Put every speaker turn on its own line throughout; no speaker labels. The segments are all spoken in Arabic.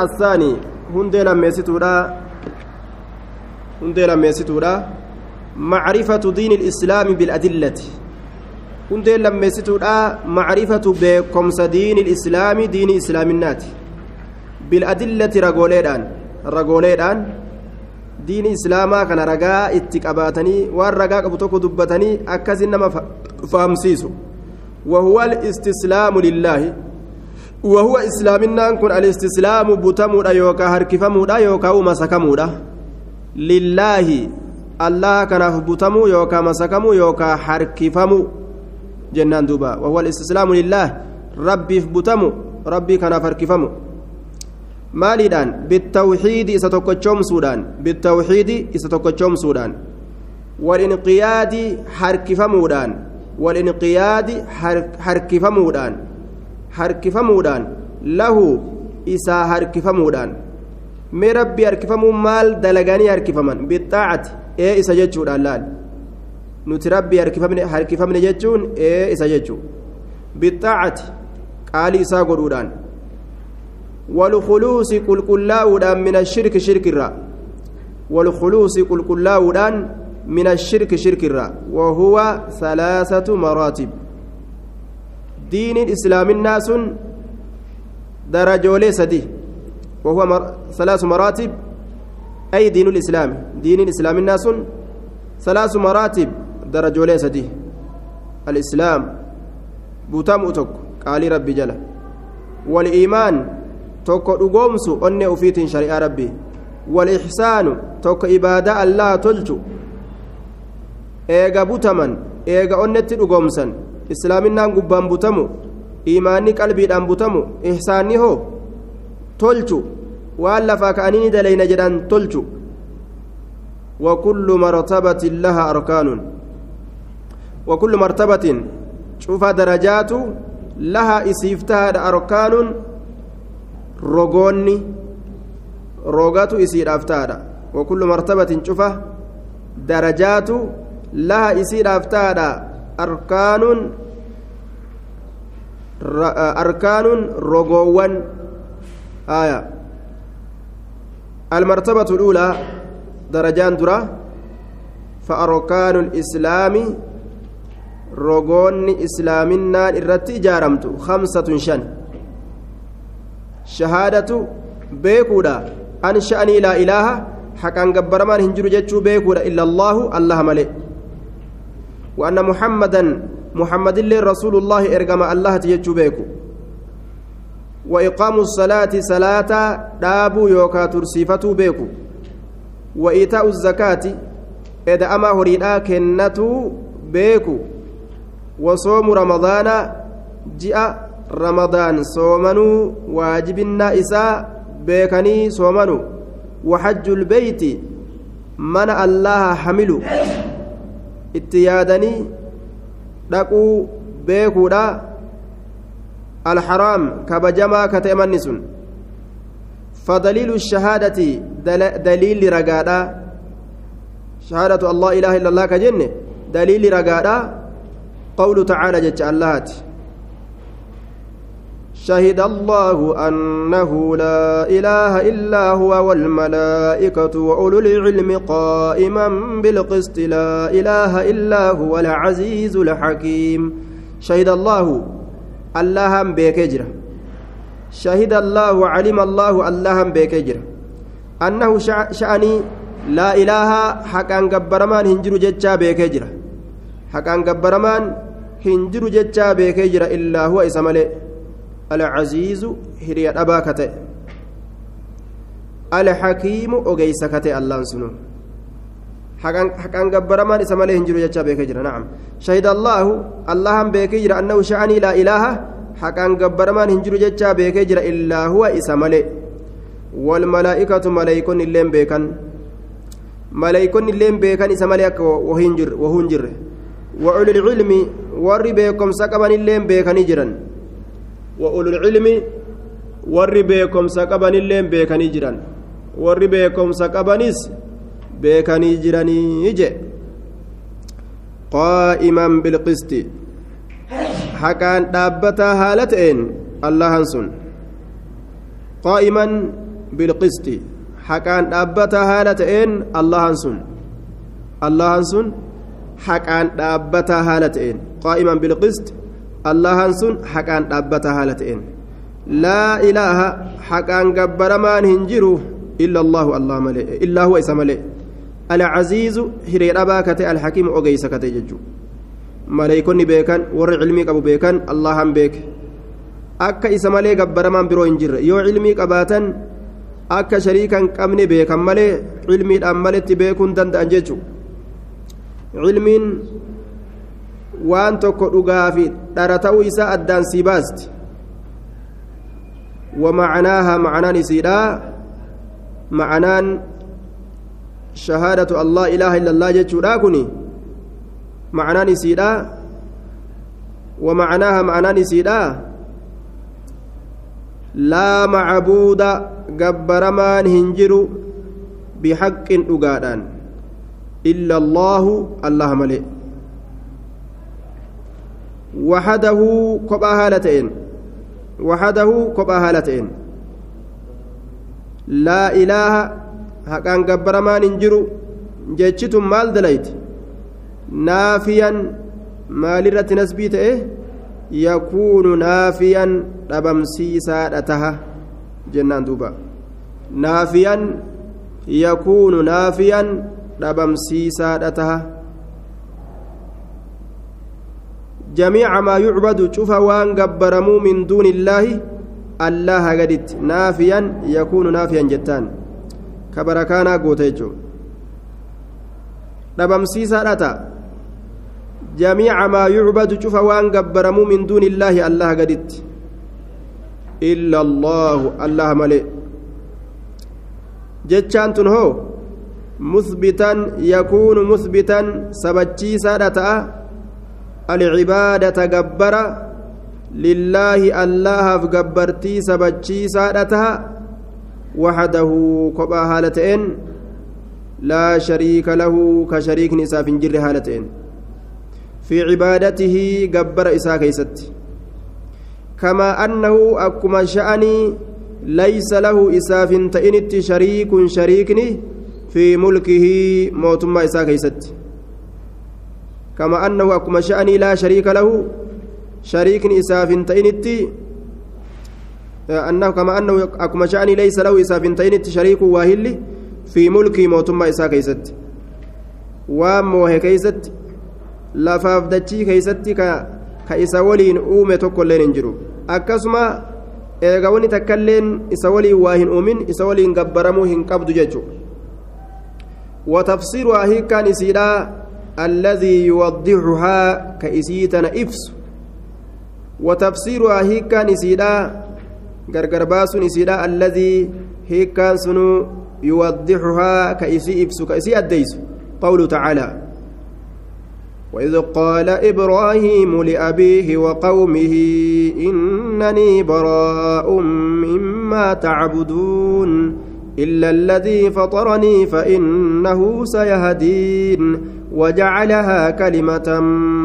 الثاني هندي لميستودا. هندي لميستودا. معرفة دين الإسلام بالأدلة. هندي لميستودا معرفة بكمس دين الإسلام دين إسلام النات بالأدلة رجوليدان. رجوليدان. دين إسلاما كان رجاء اتكاباتني والرجاء أبو دبتني أكزن ما فامسيسو. وهو الاستسلام وهو إسلامنا كن الإستسلام بتمودا يوكا هركفمودا يوكا ومسكمودا. لله الله كان بتمو يوكا مسكمو يوكا هركفمو. جنان دوبا. وهو الإستسلام لله. ربي بتمو ربي كان هركفمو. maaliidhaan bittawxiidi isa tokkochoomsuudhaan bittawxiidi isa tokkochoomsuudhaan walinqiyaadi harkifamuudhaan walinqiyaadi harkifamuudhaan harkifamuudhaan lahu isaa harkifamuudhaan mee rabbi harkifamuun maal dalaganii harkifaman bixaacati ee isa jechuudhaan laal nuti rabbi harkifamne jechuun ee isa jechuu bixaacati qaalii isaa godhuudhaan والخلوص قل قلاودان من الشرك شرك الرا والخلوص قل قلاودان من الشرك شرك دين الإسلام الناس درجولي سدي وهو مر... ثلاث مراتب أي دين الإسلام؟ دين الإسلام الناس ثلاث مراتب درجولي سدي الإسلام بوتام أتوك قال ربي جل والإيمان dhugoomsu onne ufiitiin shari'aa rabbii walixsaanu tokko ibaadaa allaa tolchu eega butaman eega onnetti dhugoomsan islaaminaan gubbaan butamu iimaanni qalbiidhaan butamu ihsaanni hoo tolchu waan lafaa ka'anii ni dalayna jedhan tolchu وكل مرتبة لها أركان وكل مرتبة شوف درجات لها إسيفتها أركان rogoonni roogatu isiidhaaf taadha wakullu martabatin cufa darajaatu laha isiidhaaf taadha arkaanuun arkaanuun rogoowwan aya المرتبة الأولى درجان درا فأركان الإسلام رغون إسلامنا الرتي جارمت خمسة شن beekuudha an sha'anii laa ilaaha haqaan gabbaramaan hin jiru jechuu beekuudha illa allaahu allaha male muhammadan muhammadillee rasuulullaahi ergama allahati jechuu beeku wa iqaamu salaati salaata dhaabuu yookaa tursiifatuu beeku wa iitaa'u zakaati eda'amaa horiidhaa kennatuu beeku wa soomu ramadaana ji'a ramadaan soomanuu waajibinnaa isaa beekanii soomanu waxajjul beeyti mana allaha hamilu itti yaadanii dhaquu beekuudha. Alxaraam kabajamaa ka ta'e manni sun. فدليل الشهادة دليل رقادة شهادة الله إله إلا الله كجنة دليل رقادة قول تعالى جج اللهات شهد الله أنه لا إله إلا هو والملائكة وأولو العلم قائما بالقسط لا إله إلا هو العزيز الحكيم. شهد الله الله بكجر شهد الله علم الله الله بكجر أنه شأني لا إله حقا قبرمان هنجر جتشا بكجر حقا قبرمان هنجر جتشا بكجر إلا هو إسماله. العزيز هريا أبا كتئ الحكيم أجيس كتئ الله سنو. حقان قبرمان اسم عليه هنجر جتشا بيكجر نعم. شهد الله الله بيكجر أنه شأني لا إله. حقان قبرمان هنجر جتشا بيكجر إلا هو إسم عليه والملائكة ملائكون اللين بيكن. ملائكون اللين بيكن إسم عليه وهنجر وهنجر. وأولي العلم ورّي بيكم سكبان اللين بيكن جرًا. وأولو العلم warri beekomsa qabanilleen beekanii jiran warri beekomsa qabanis beekanii jiranii je qaa'iman bilqisti haqaan dhaabbataa haala ta'een allahan sun qaa'iman بالقسط حقان دابتا هالتين الله سن الله سن حقان دابتا هالتين قائما بالقسط الله سن حقان دابتا هالتين لا إله حقان جبرمان هنجرو إلا الله الله ملئ إلا هو إسماله العزيز هرير أباكة الحكيم أغيسكة ججو maleeykonni beekan warri cilmii qabu beekan allahan beeke akka isa malee gabbaramaan biroo hin jirre yoo cilmii qabaatan akka shariikan qabne beekan malee cilmiidhaan maletti beekuun danda'an jechu cilmiin waan tokko dhugaa fi dhara ta'uu isaa addaan sii baasti. ومعناها معنان سيدا معنان شهادة الله إله إلا الله جتشو معنان سيدا ومعناها معنان سيدا لا معبود جبرمان هنجر بحق أقادان إلا الله الله ملئ وحده كبا هالتين وحده كبا هالتين لا إله حقان جبرمان هنجر جتشتم مال دليت naafiyan maalirratti nasbii ta'e yakuunu naafiyan dhabamsiisaadha taha jennaan duuba naafiyan yakuunu naafiyan dhabamsiisaadha taha جميع ما يعبد شوف وان جبرموا من دون الله الله قدت نافيا يكون نافيا جتان كبركانا قوتيجو دبمسيسا رتا جميع ما يعبد شوف وان قبرموا من دون الله الله قدت. إلا الله الله ملئ. جتشان تنهو. العبادة قبر لله الله فقبرتي سبتشي سادة وحده كبا هالتين لا شريك له كشريك نساف جر هالتين في عبادته جبر إساء كيست. كما أنه أكما شأني ليس له إساف تئنت شريك شريكني في ملكه موتما إساء كيست. كما أنه أكما شأني لا شريك له شريك إساف تئنت أنه كما أنه أكما شأني ليس له إساف تئنت شريك واهل في ملكه موتما إساء كيست واموه كيست lafaaf dachii keeysatti ka isa waliin uume tokkoilleen hin jiru akkasuma eega wani takkailleen isa waliin waa hin uumin isa waliin gabbaramuu hin qabdu jechu watafsiruhaa hiikkaan isiidha tana ibsu watafsiruhaa hiikkaan isiidha gargar baasuun isiidha alladhii hiikkaan sunu yuwaddixuhaa ka isii ibsu ka isii addeysu qawlu tacaalaa وإذ قال إبراهيم لأبيه وقومه إنني براء مما تعبدون إلا الذي فطرني فإنه سيهدين وجعلها كلمة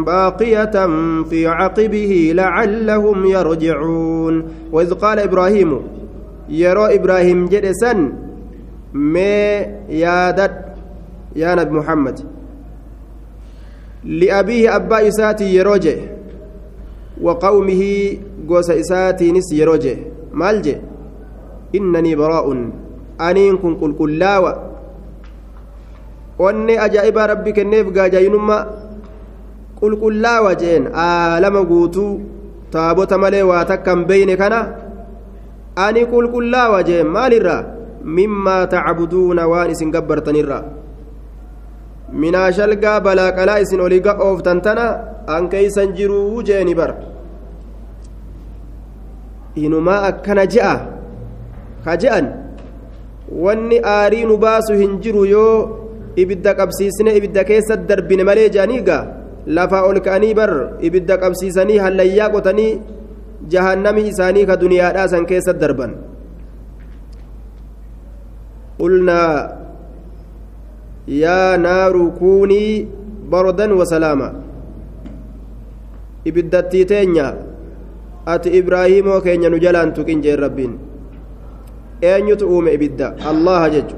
باقية في عقبه لعلهم يرجعون. وإذ قال إبراهيم يرى إبراهيم جلسا ما يادت يا نبي محمد؟ isaatii yeroo jee waqawmihi gosa isaatiinis yeroo jee maal jee innanii baraa'un aniin kun qulqullaawa onni ajaa'ibaa rabbi kenneef gaajaayinummaa qulqullaawa jeen aalama guutuu taabota malee waa takkan beyne kana ani qulqullaawa jeen maalirraa mimmaa tacbuduuna waan isin gabbartanirraa minaa shalgaa isin olii ooftan tana an keeysan jiruu jeeni bar inumaa akkana je'a ka je'an wanni aarii nu baasu hin jiru yoo ibidda qabsiisne ibidda keessa darbine malee je'anii gaa lafaa ol ka'anii bar ibidda qabsiisanii hallayyaa qotanii jahannami isaanii ka duniyaadhaa san keessa darban naaru kuunii bardan wasalaama ibiddattii teenya ati ibraahimoo keenya nu jalaan tuqin jeen rabbiin eenyutu uume ibidda allaha jechu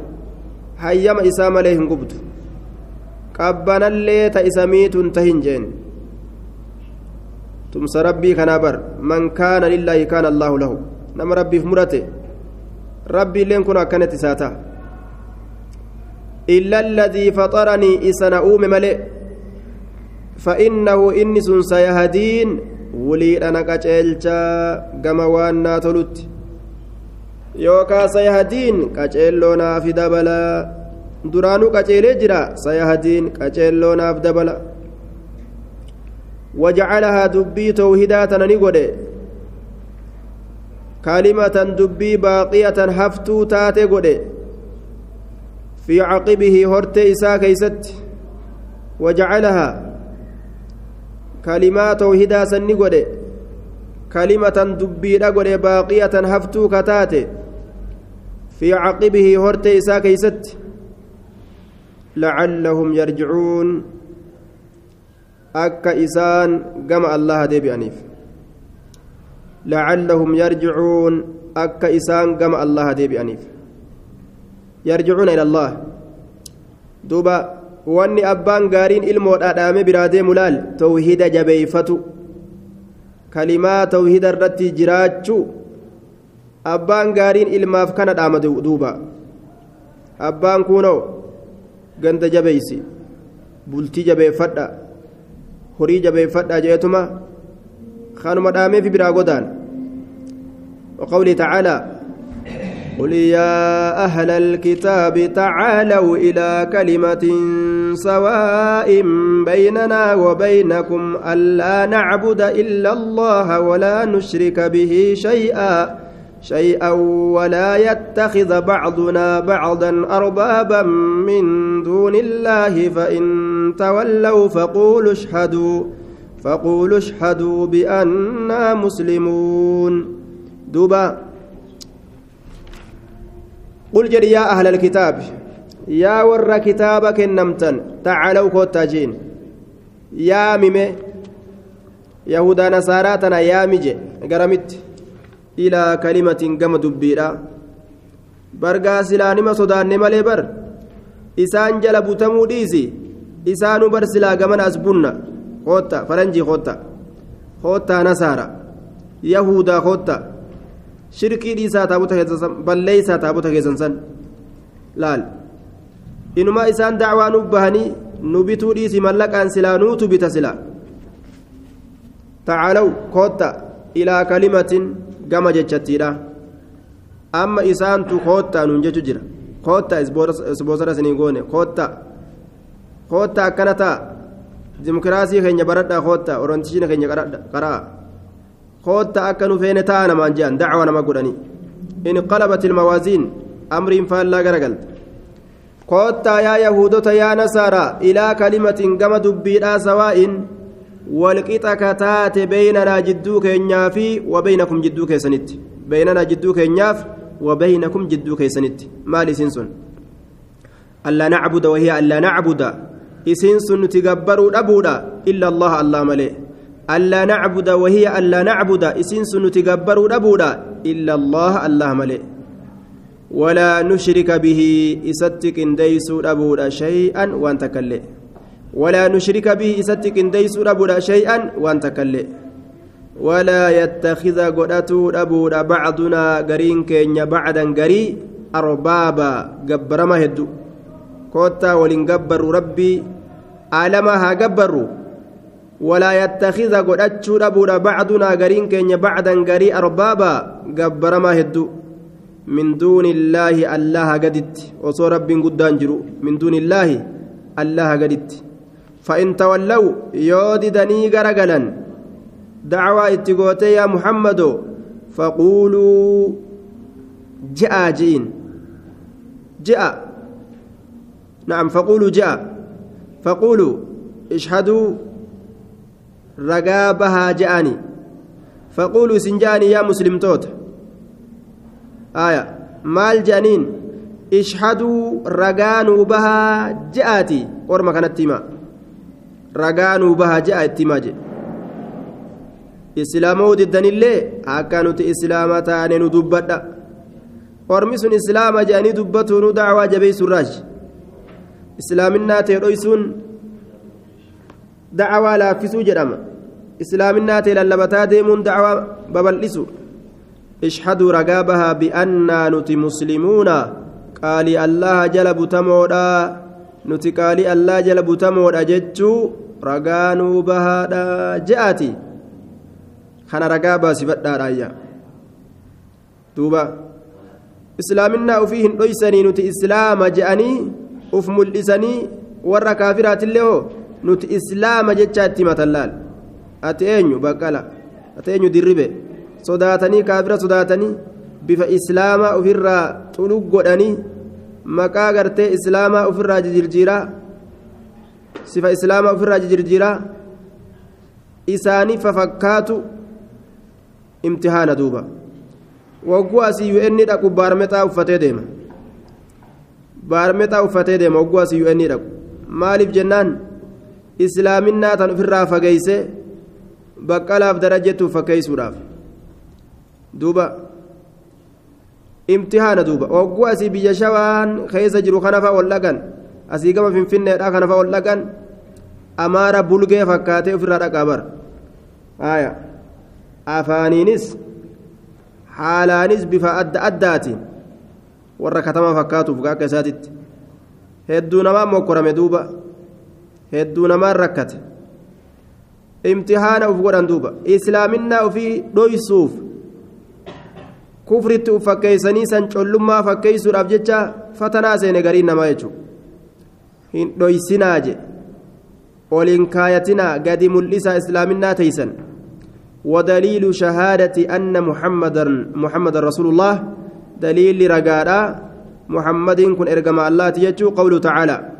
hayyama isaa malee hin gubdu qabbanallee ta isa miituun tahin jeen tumsa rabbii kanaa bar man kaana lillaahi kaana allaahu lahu nama rabbiif murate rabbiilleen kun akkanatti isaa ta'a إلا الذي فطرني إسنا أوم ملئ فإنه إني سن سيهدين ولي أنا كأجلتا كما وأنا تلت يوكا سيهدين كأجلونا في دبلا duraanuu qaceelee jira sayahadiin qaceelloonaaf dabala wajacalahaa dubbii towhidaa tana ni godhe kalimatan dubbii baaqiyatan haftuu taate godhe في عقبه هرتي إساء كيست وجعلها كلمات توحيدا سني قد كلمة دبيرا قد باقية هفتو كتاتي في عقبه هرتي إساء كيست لعلهم يرجعون أكا إسان قم الله ديبي أنيف لعلهم يرجعون أكا إسان قم الله ديبي أنيف يرجعون إلى الله دوبا abbaan gaariin ilmoodha dhaame biraa deemu laal? Tawhida jabeeyfatu kalimaa tawhida irratti jiraachuu abbaan gaariin ilmaaf kana dhaama duuba abbaan kunoo ganda jabeeysi bultii jabeeffadha horii jabeeffadha jeetuma kanuma dhaameefi biraa godaan وقوله تعالى قل يا أهل الكتاب تعالوا إلى كلمة سواء بيننا وبينكم ألا نعبد إلا الله ولا نشرك به شيئا شيئا ولا يتخذ بعضنا بعضا أربابا من دون الله فإن تولوا فقولوا اشهدوا فقولوا اشهدوا بأننا مسلمون دوبا قل جري يا أهل الكتاب يا ور كتابك النمتن تعالوا كوتاجين. يا ميمي يهودا نصاراتنا يا ميجي قرمت إلى كلمة قم دبيرا. برقا سلانما صدان مالي بر إسان جل بوتمو ديسي إسانو بر سلا قمن أسبنا خوتا فرنجي خوتا خوتا نصارى. يهودا خوتا shirkii dhiisaa taabota keessan balleeysaa taabota keessan san laal inumaa isaan dacwaa nu bahanii nu bituu dhiisi mallaqaan silaa nuutu bita silaa tacaalaw kootta ilaa kalimatin gama jechattiidha amma isaantu koottaa nuun jechu jira koottaa isboosara isinii goone koottaa koottaa akkana ta'a dimokiraasii keenya baradhaa koottaa orontiishina keenya qara'a kootta akka nu feene ta'a namaan jehan dacwa nama godhanii inqalabat ilmawaaziin amriin faallaa garagalte koottaa yaa yahudota yaa nasaara ilaa kalimatin gama dubbiidhaa sawaa'in walqixa kataate beeynanaa jidduu keenyaa fi wabeynakum jidduu keessanitti beeynanaa jidduu keenyaaf wabeynakum jidduu keessanitti maal isiin sun allaa nacbuda wahiya allaa nacbuda isiin sun nuti gabbaruu dhabuudha illa allaha allah malee ألا نعبد وهي ألا نعبد. إسنس نتجبر أبودا إلا الله الله ملئ. ولا نشرك به. إستك ديس أبودا شيئا وأنت كلئ ولا نشرك به. إستك ديس أبودا شيئا وأنت كلئ ولا يتخذ قدتو أبودا بعضنا قرين كينيا بعدا قري. أربابا جبر ما كوتا ولن جبر ربي. عالمها جبروا ولا يتخذ قدتشو ربنا بعضنا قرين كين بعدا قري أربابا قبر ما هدو. من دون الله الله قدت. وصو رب قدان من دون الله الله قدت. فإن تولوا يوددني قرقلا دعوة اتقوتي يا محمد. فقولوا جاء جين جاء. نعم فقولوا جاء. فقولوا اشهدوا ragaa bahaa je'ani. Faquuluu isin je'ani yaa muslimtoota aya maal je'aniin? Ishhaduu ragaa nuu bahaa je'aati qorma kanatti hima ragaa nuu bahaa je'a itti himaa jedhe. Islaamoo diddanillee akka nuti islaama taane nu dubbadha. Ormi sun islaama jedhanii dubbatuunu dacwaa jabeeysurraaj islaaminaa ta'e dhoysuun dacwaa laaffisuu jedhama islaaminaa ta'e lallabataa deemuun dacwaa babal'isu ishhaduu ragaa bahaa bi'annaa nuti muslimuuna qaalii allaha jala butamoodha nuti qaalii allah jala butamoodha jechuu ragaanuu bahaadha je'aati kana ragaa baasifadhaadhaayya duuba islaaminaa ufii hin dhoysanii nuti islaama je'anii uf mul'isanii warra kaafiraatillee hoo nuti islaama jechaa itti matallaal ati eenyu baqqala? Ati eenyu dirribe? Sodaatanii kaafira sodaatanii bifa islaamaa ofirraa xulug godhanii maqaa gartee islaamaa ofirraa jijirjiiraa? Sifa islaamaa ofirraa jijirjiiraa? Isaanii fafakkaatu imtihaana duuba. Wagguu asii un dhaqu baarmexaa uffatee deema. Baarmexaa uffatee deema wagguu asii un dhaqu. Maaliif jennaan islaaminaa tan ofirraa fageeyse baqqalaaf darajjetuuf fakkeeysuudhaaf duuba. Imtihaana duuba. Wagguu asii biyya shawaan keessa jiru kanafa ol dhaqan asii gama finfinneedha kanafa ol dhaqan amaara bulgee fakkaatee ofirraa dhaqaa bara. Haya afaaniinis haalaanis bifa adda addaatiin warra katama fakkaatuuf akka isaatitti. Hedduu namaa mokkorame duuba hedduu namaan rakkate imtihaana uf godhan duuba islaaminaa ufii dhoysuuf kufritti uf fakkeeysanii san collummaa fakkeeysuudhaaf jecha fatanaa seene gariin namaa jechuudha hin dhoysinaa je oliin kaayatinaa gadi mul'isaa islaaminaa teeysan ودليل شهادة أن محمدا محمد رسول الله دليل رجالا محمد كن إرجم الله تيجو قوله تعالى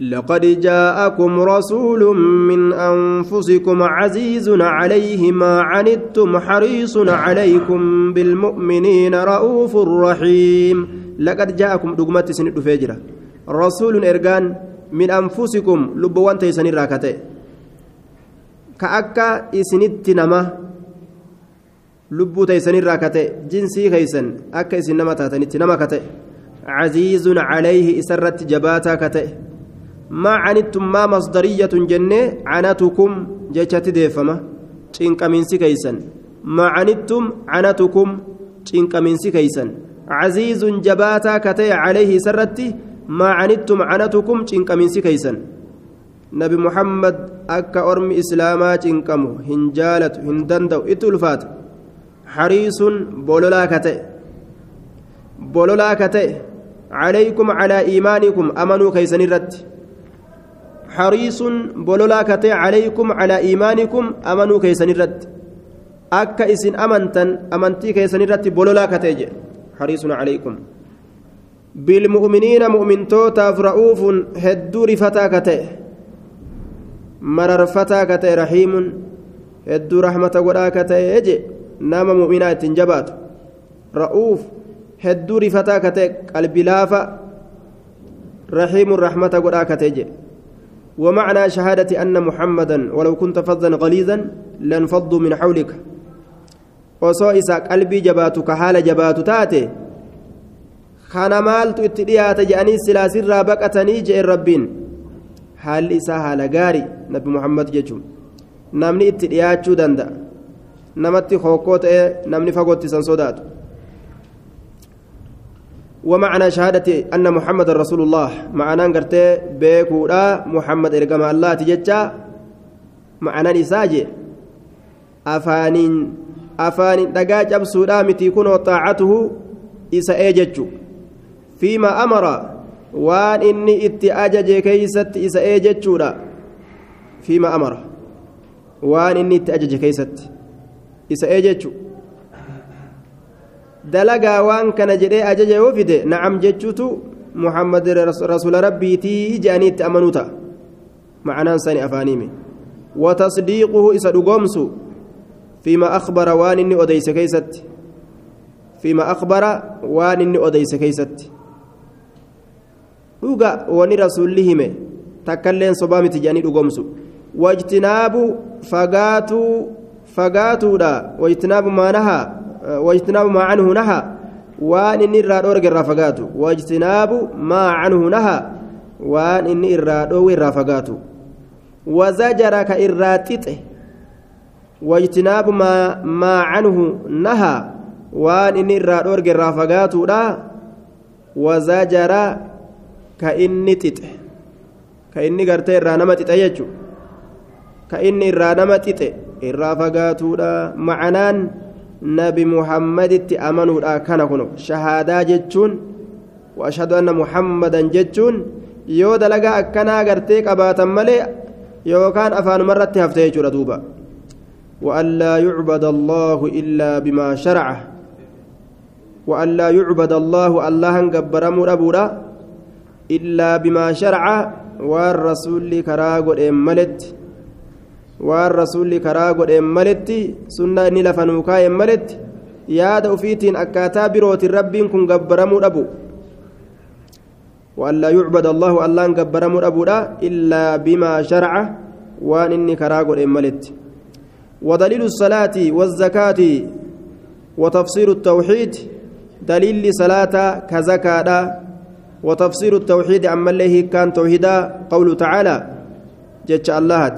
لقد جاءكم رسول من أنفسكم عزيز عليه ما عنتم حريص عليكم بالمؤمنين رؤوف رحيم. لقد جاءكم دغمت سن فجرة. رسول إرجان من أنفسكم لبوان تيسن راكته. كأكا إسنت نما teeysanirraa kate jinsii keeysan akka isin nama taatanitti nama kate caziizun calayhi isarratti jabaataa maa canittum maa masdariyatun jennee canatukum jechatti deeffama cinqamiinsi keeysan maa canittum canatukum cinqamiinsi keeysan caziizun jabaataa kate calayhi isarratti maa canittum canatukum cinqamiinsi keeysan nabi muhammad akka ormi islaamaa cinqamu hin jaalatu hin danda'u itti ulfaata حريص بولولا كتئ بولولا كتئ عليكم على إيمانكم أمنوا كيسن الرد حريص بولولا كتئ عليكم على إيمانكم أمنوا كيسن الرد. أكا إسن أمنتا أمنتي كيسن الرد بولولا كتئ حريص عليكم. بالمؤمنين مؤمن توتا رؤوف هدور فتا كتئ مرر فتا كتئ رحيم هدور رحمة ولا mu'minaa ittiin jabaatu ra'uuf hedduu rifataa ka ta'e qalbi laafa raxiimun rahmata godhaa ka ta'e jedhe ومعنى شهادة أن محمدا ولو كنت فظا غليظا لانفضوا من حولك osoo isa qalbii jabaatu ka haala jabaatu taate kana maaltu itti dhiyaata jedhanii silaa sirraa baqatanii je'en rabbiin haalli isaa haala gaarii nabi muhammad jechuun namni itti dhiyaachuu danda'a ومعنى شهادة أن محمد رسول الله. معنى قرتي بيكودا محمد إرقام الله تججا. معنى نساجي. أفانين أفانين دقاج أبسودا متي كن وطاعته إسا إيججو. فيما أمر وان إني اتأجج كيست إسا إيججو فيما أمر وان إني اتأجج كيست ee jechu dalagaa waan kana jedhee ajaja yoo fide nacam jechuutu muhammad rasuula rabbiitii je'anii itti amanuu ta'a معناه سني أفانيمي وتصديقه إسا دقومس فيما أخبر وان إني أديس كيست فيما أخبر وان إني أديس كيست dhuga wani rasuulli hime takkailleen sobaa miti jedhanii dhugoomsu wajtinaabu fagaatuu fagaatuudha wajtinaabu maanaha واجتناب ما عنه نهى وان اني الرادور الرافقات واجتناب ما عنه نهى وان اني الرادور الرافقات وزجرك الراتط واجتناب ما ما عنه نهى وان اني الرادور الرافقات لا وزجر كاني تط كاني غرتي الرانما تطيجو كاني الرانما تط الرافقات لا معنان nabi muhammaditti amanuudha kana kuno shahaadaa jechuun waashhadu anna muhammadan jechuun yoo dalagaa akkanaa gartee qabaatan malee yookaan afaanumarratti hafte jechuudha duuba وأن لا يعبد الله إلا بما شرعه وأن لا يعبد الله الله جبر مربورا إلا بما شرع والرسول كراغ ملت والرسول كراغ ملت سنة نلفنوكا ملت yaada ufiitiin akkaataa birootiin rabbiin kun gabbaramuu dhabu. وأن لا يعبد الله الله جبرمو أبودا إلا بما شرع وأن إني كراغ إملت ودليل الصلاة والزكاة وتفسير التوحيد دليل صلاة كزكاة وتفسير التوحيد عما الله كان توحيدا قوله تعالى جتش الله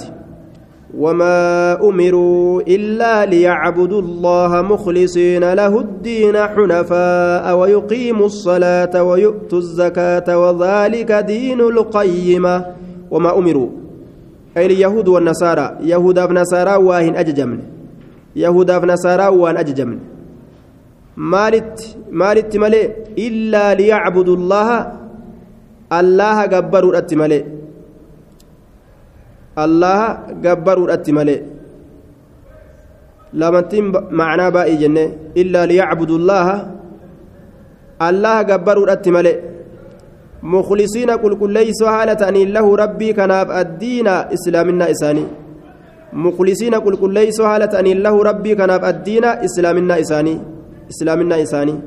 وما أمروا إلا ليعبدوا الله مخلصين له الدين حنفاء ويقيموا الصلاة ويؤتوا الزكاة وذلك دين القيمة وما أمروا. أي اليهود والنصارى. يهود ونصارى واهن أججمن. يهود ونصارى وان أججمن. مالت مالت ملئ إلا ليعبدوا الله. الله جبروا الأتملئ الله جبروا الأتملئ lamantiin macnaa baay'ee jenne illaa liyacbudu llaaha allaha gabbaruudhatti male muklisiina qulqulleeysoo haala ta'aniin lahu rabbii kanaaf addiina islaaminaa isaanii muklisiina qulqulleeysoo haala ta'aniin lahu rabbii kanaaf addiina islaaminaa isaanii islaaminaa isaanii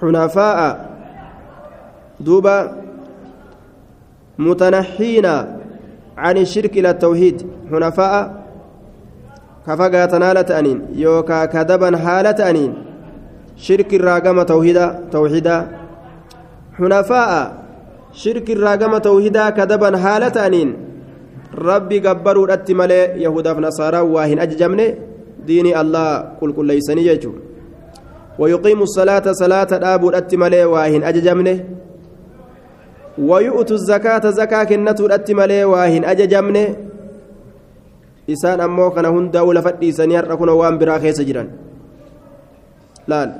xunafaa'a duuba mutanaxiina عن الشرك إلى التوحيد. حنفاء كفقاتن هالة أنين يوكا كذبا هالة أنين شرك الراقمة توحيدا توحيدا. حنفاء شرك الراقمة توحيدا كذبا هالة أنين ربي قبروا الأتمالي يهودا فنصارى واهن أججمني. ديني الله قل كل ليسني يجو. ويقيم الصلاة صلاة الآب الأتمالي واهن أججمني. ويؤتوا الزكاة زكاة كنة الأتمالي واهن أججمني isaan ammoo kana hundaa'uu lafa dhiisanii har'a kuna waan biraa keessa jiran laal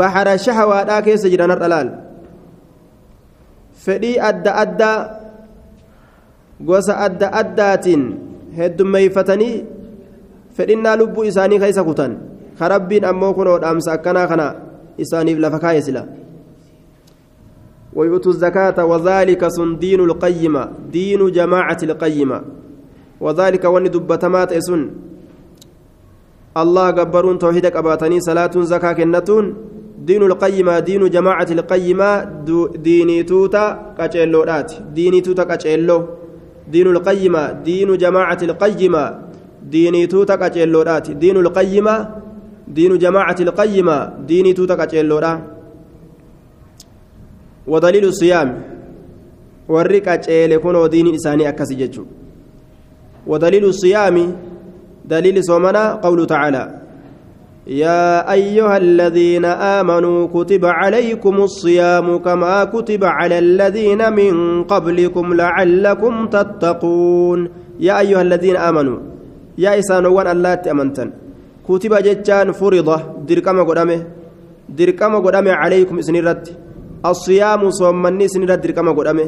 bahara shahawaadhaa keessa jiran har'a laal fedhii adda addaa gosa adda addaatiin heddummeeyfatanii fedhinnaa lubbuu isaanii keessa kutan ka rabbiin ammoo kunoo dhaamsa akkanaa kana isaaniif lafa kaa'e sila ويؤتوا الزكاة وذلك سن دين القيمة دين جماعة القيمة. وذلك وني دبتمات إسن. الله جبرون توحيد قباتني صلاة زكاة كنتون. دين القيمة دين جماعة القيمة ديني توتا كاتشيلورات ديني توتا كاتشيلو دين القيمة دين جماعة القيمة. ديني توتا كاتشيلورات دين القيمة دين جماعة القيمة. ديني توتا كاتشيلورات ودليل الصيام. كاتشيل كونو دين إساني أكاسي جتشو ودليل الصيام دليل صومنا قوله تعالى يا أيها الذين آمنوا كتب عليكم الصيام كما كتب على الذين من قبلكم لعلكم تتقون. يا أيها الذين آمنوا يا إسان وان الله تأمنتن. كتب جتان فرضة دركما قدامه دركما قدامه عليكم إسنرت asiyaamu soommanni isinirra dirqama godhame.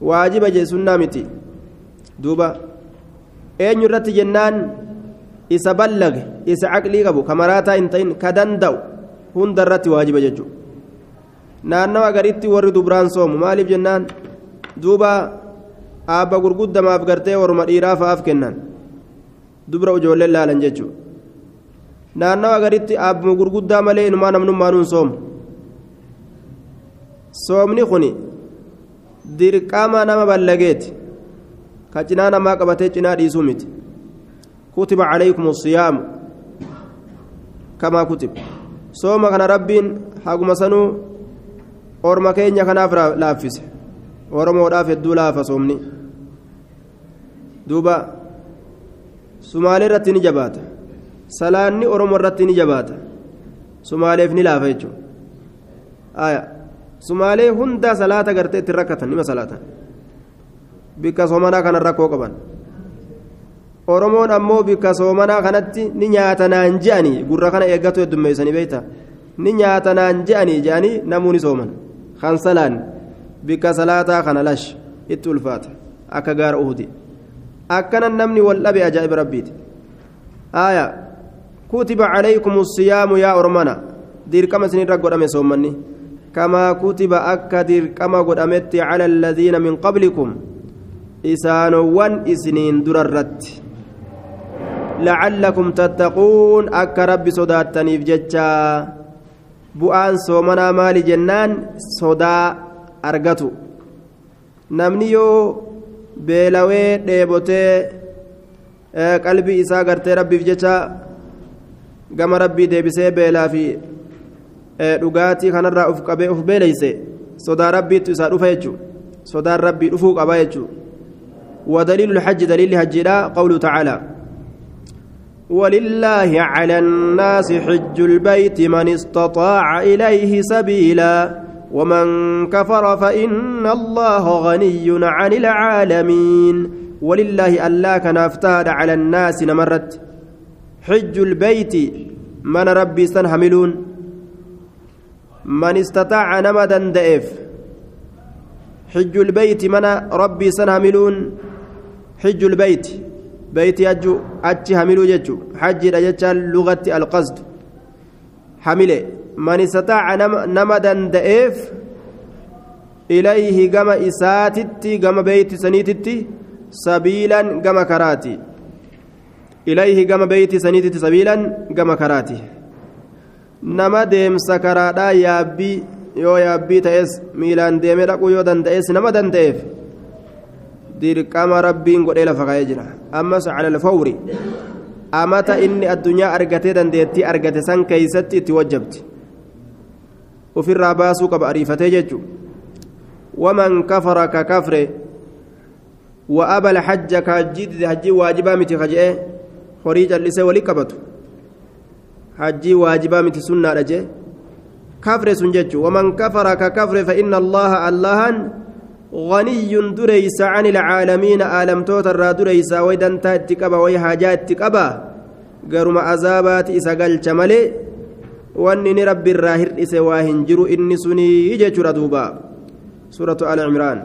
Waajiba jee sunnaa miti. Duuba. Eenyu irratti jennaan isa ballage isa caqlii qabu kamaraataa hin ta'in ka danda'u hunda irratti waajiba jechuudha naannawa gariitti warri dubraan soomu maaliif jennaan? Duuba aabba gurguddamaaf gartee warma dhiiraa fa'aaf kennan. Dubra ijoolleen laalan jechuudha naannawa gariitti aabbuma gurguddaa malee inumaa namnummaa nuun soomu. Soomni kuni dirqama nama ballageeti. ka cinaa namaa qabatee cinaa dhiisuu miti. Kutiba calaykum siyaamu kamaa kutib sooma kana rabbiin haguma sanuu orma keenya kanaaf laaffise. Oromoodhaaf hedduu laafa soomni. Duuba sumaalee irratti ni jabaata. Salaanni oromo irratti ni jabaata. Sumaaleef ni laafa jechuudha sumaalee hundaa salaata gartee ittiin rakkatan nima salaatan bikka soomanaa kana rakkoo qaban. Oromoon ammoo bikka soomanaa kanatti ni nyaatanaan je'anii gurra kana eeggatu heddummeessanii beeyta ni nyaatanaan je'anii je'anii namuu ni sooman. Kan salaan bikka salaataa kana lash itti ulfaata. Akka gaara uhudi akkanan namni wal dhabe ajaa'iba rabbiiti. Aaya kutiba calaykum siyaamu yaa ormana. Dirqama isinirra godhame كما كتب أكدر كما قد أمت على الذين من قبلكم إسانوان إسنين دررت لعلكم تتقون أك رب صداتني في جتشا بؤان صومنا مال جنان صدا أرقتو نمنيو beelawee dheebotee qalbii isaa gartee rabbiif jecha gama rabbii deebisee beelaa fi dhugaatii kanarraa uf qabee uf beeleyse sodaa rabbiitu isaa dhufa jechu sodaan rabbii dhufuu qaba jechu ودليل الحج دليل حجنا قوله تعالى ولله على الناس حج البيت من استطاع إليه سبيلا ومن كفر فإن الله غني عن العالمين ولله ألا كان افتاد على الناس نمرت حج البيت من ربي سنحملون من استطاع نمدا دئف. حج البيت من ربي سنحملون حج البيت. بيت يجو أتي حملوا ججو. حج رجال لغة القصد. حمله من استطاع نمدا دئف إليه كما إساتتي كما بيت سنيتتي سبيلا كما كراتي. إليه كما بيت سنيتتي سبيلا كما كراتي. Nama deemsa karaadhaa yaabbii yoo yaabbii ta'es miilaan deemee dhaquu yoo danda'es nama danda'eef dirqama rabbiin godhee lafa kaa'ee jira ammas cala alfawri amata inni addunyaa argatee dandeettii argate san keeysatti itti wajjabti ufirraa baasuu qaba ariifatee jechu waman kafara ka kafre wa aba alhajja ka hajjii hajjii waajibaa miti ka je'e horii callisee walii qabatu sunnaadha jee? Kafre sun jechu waman kafara ka kafre fa inna allaha allahan غني دريس عن العالمين آلم توتر دريس ويدن تاتكبا ويهاجات تكبا قرم عذابات إسقال شمالي وانني رب الراهر إسواهن جرو إني سني يجي دوبا سورة آل عمران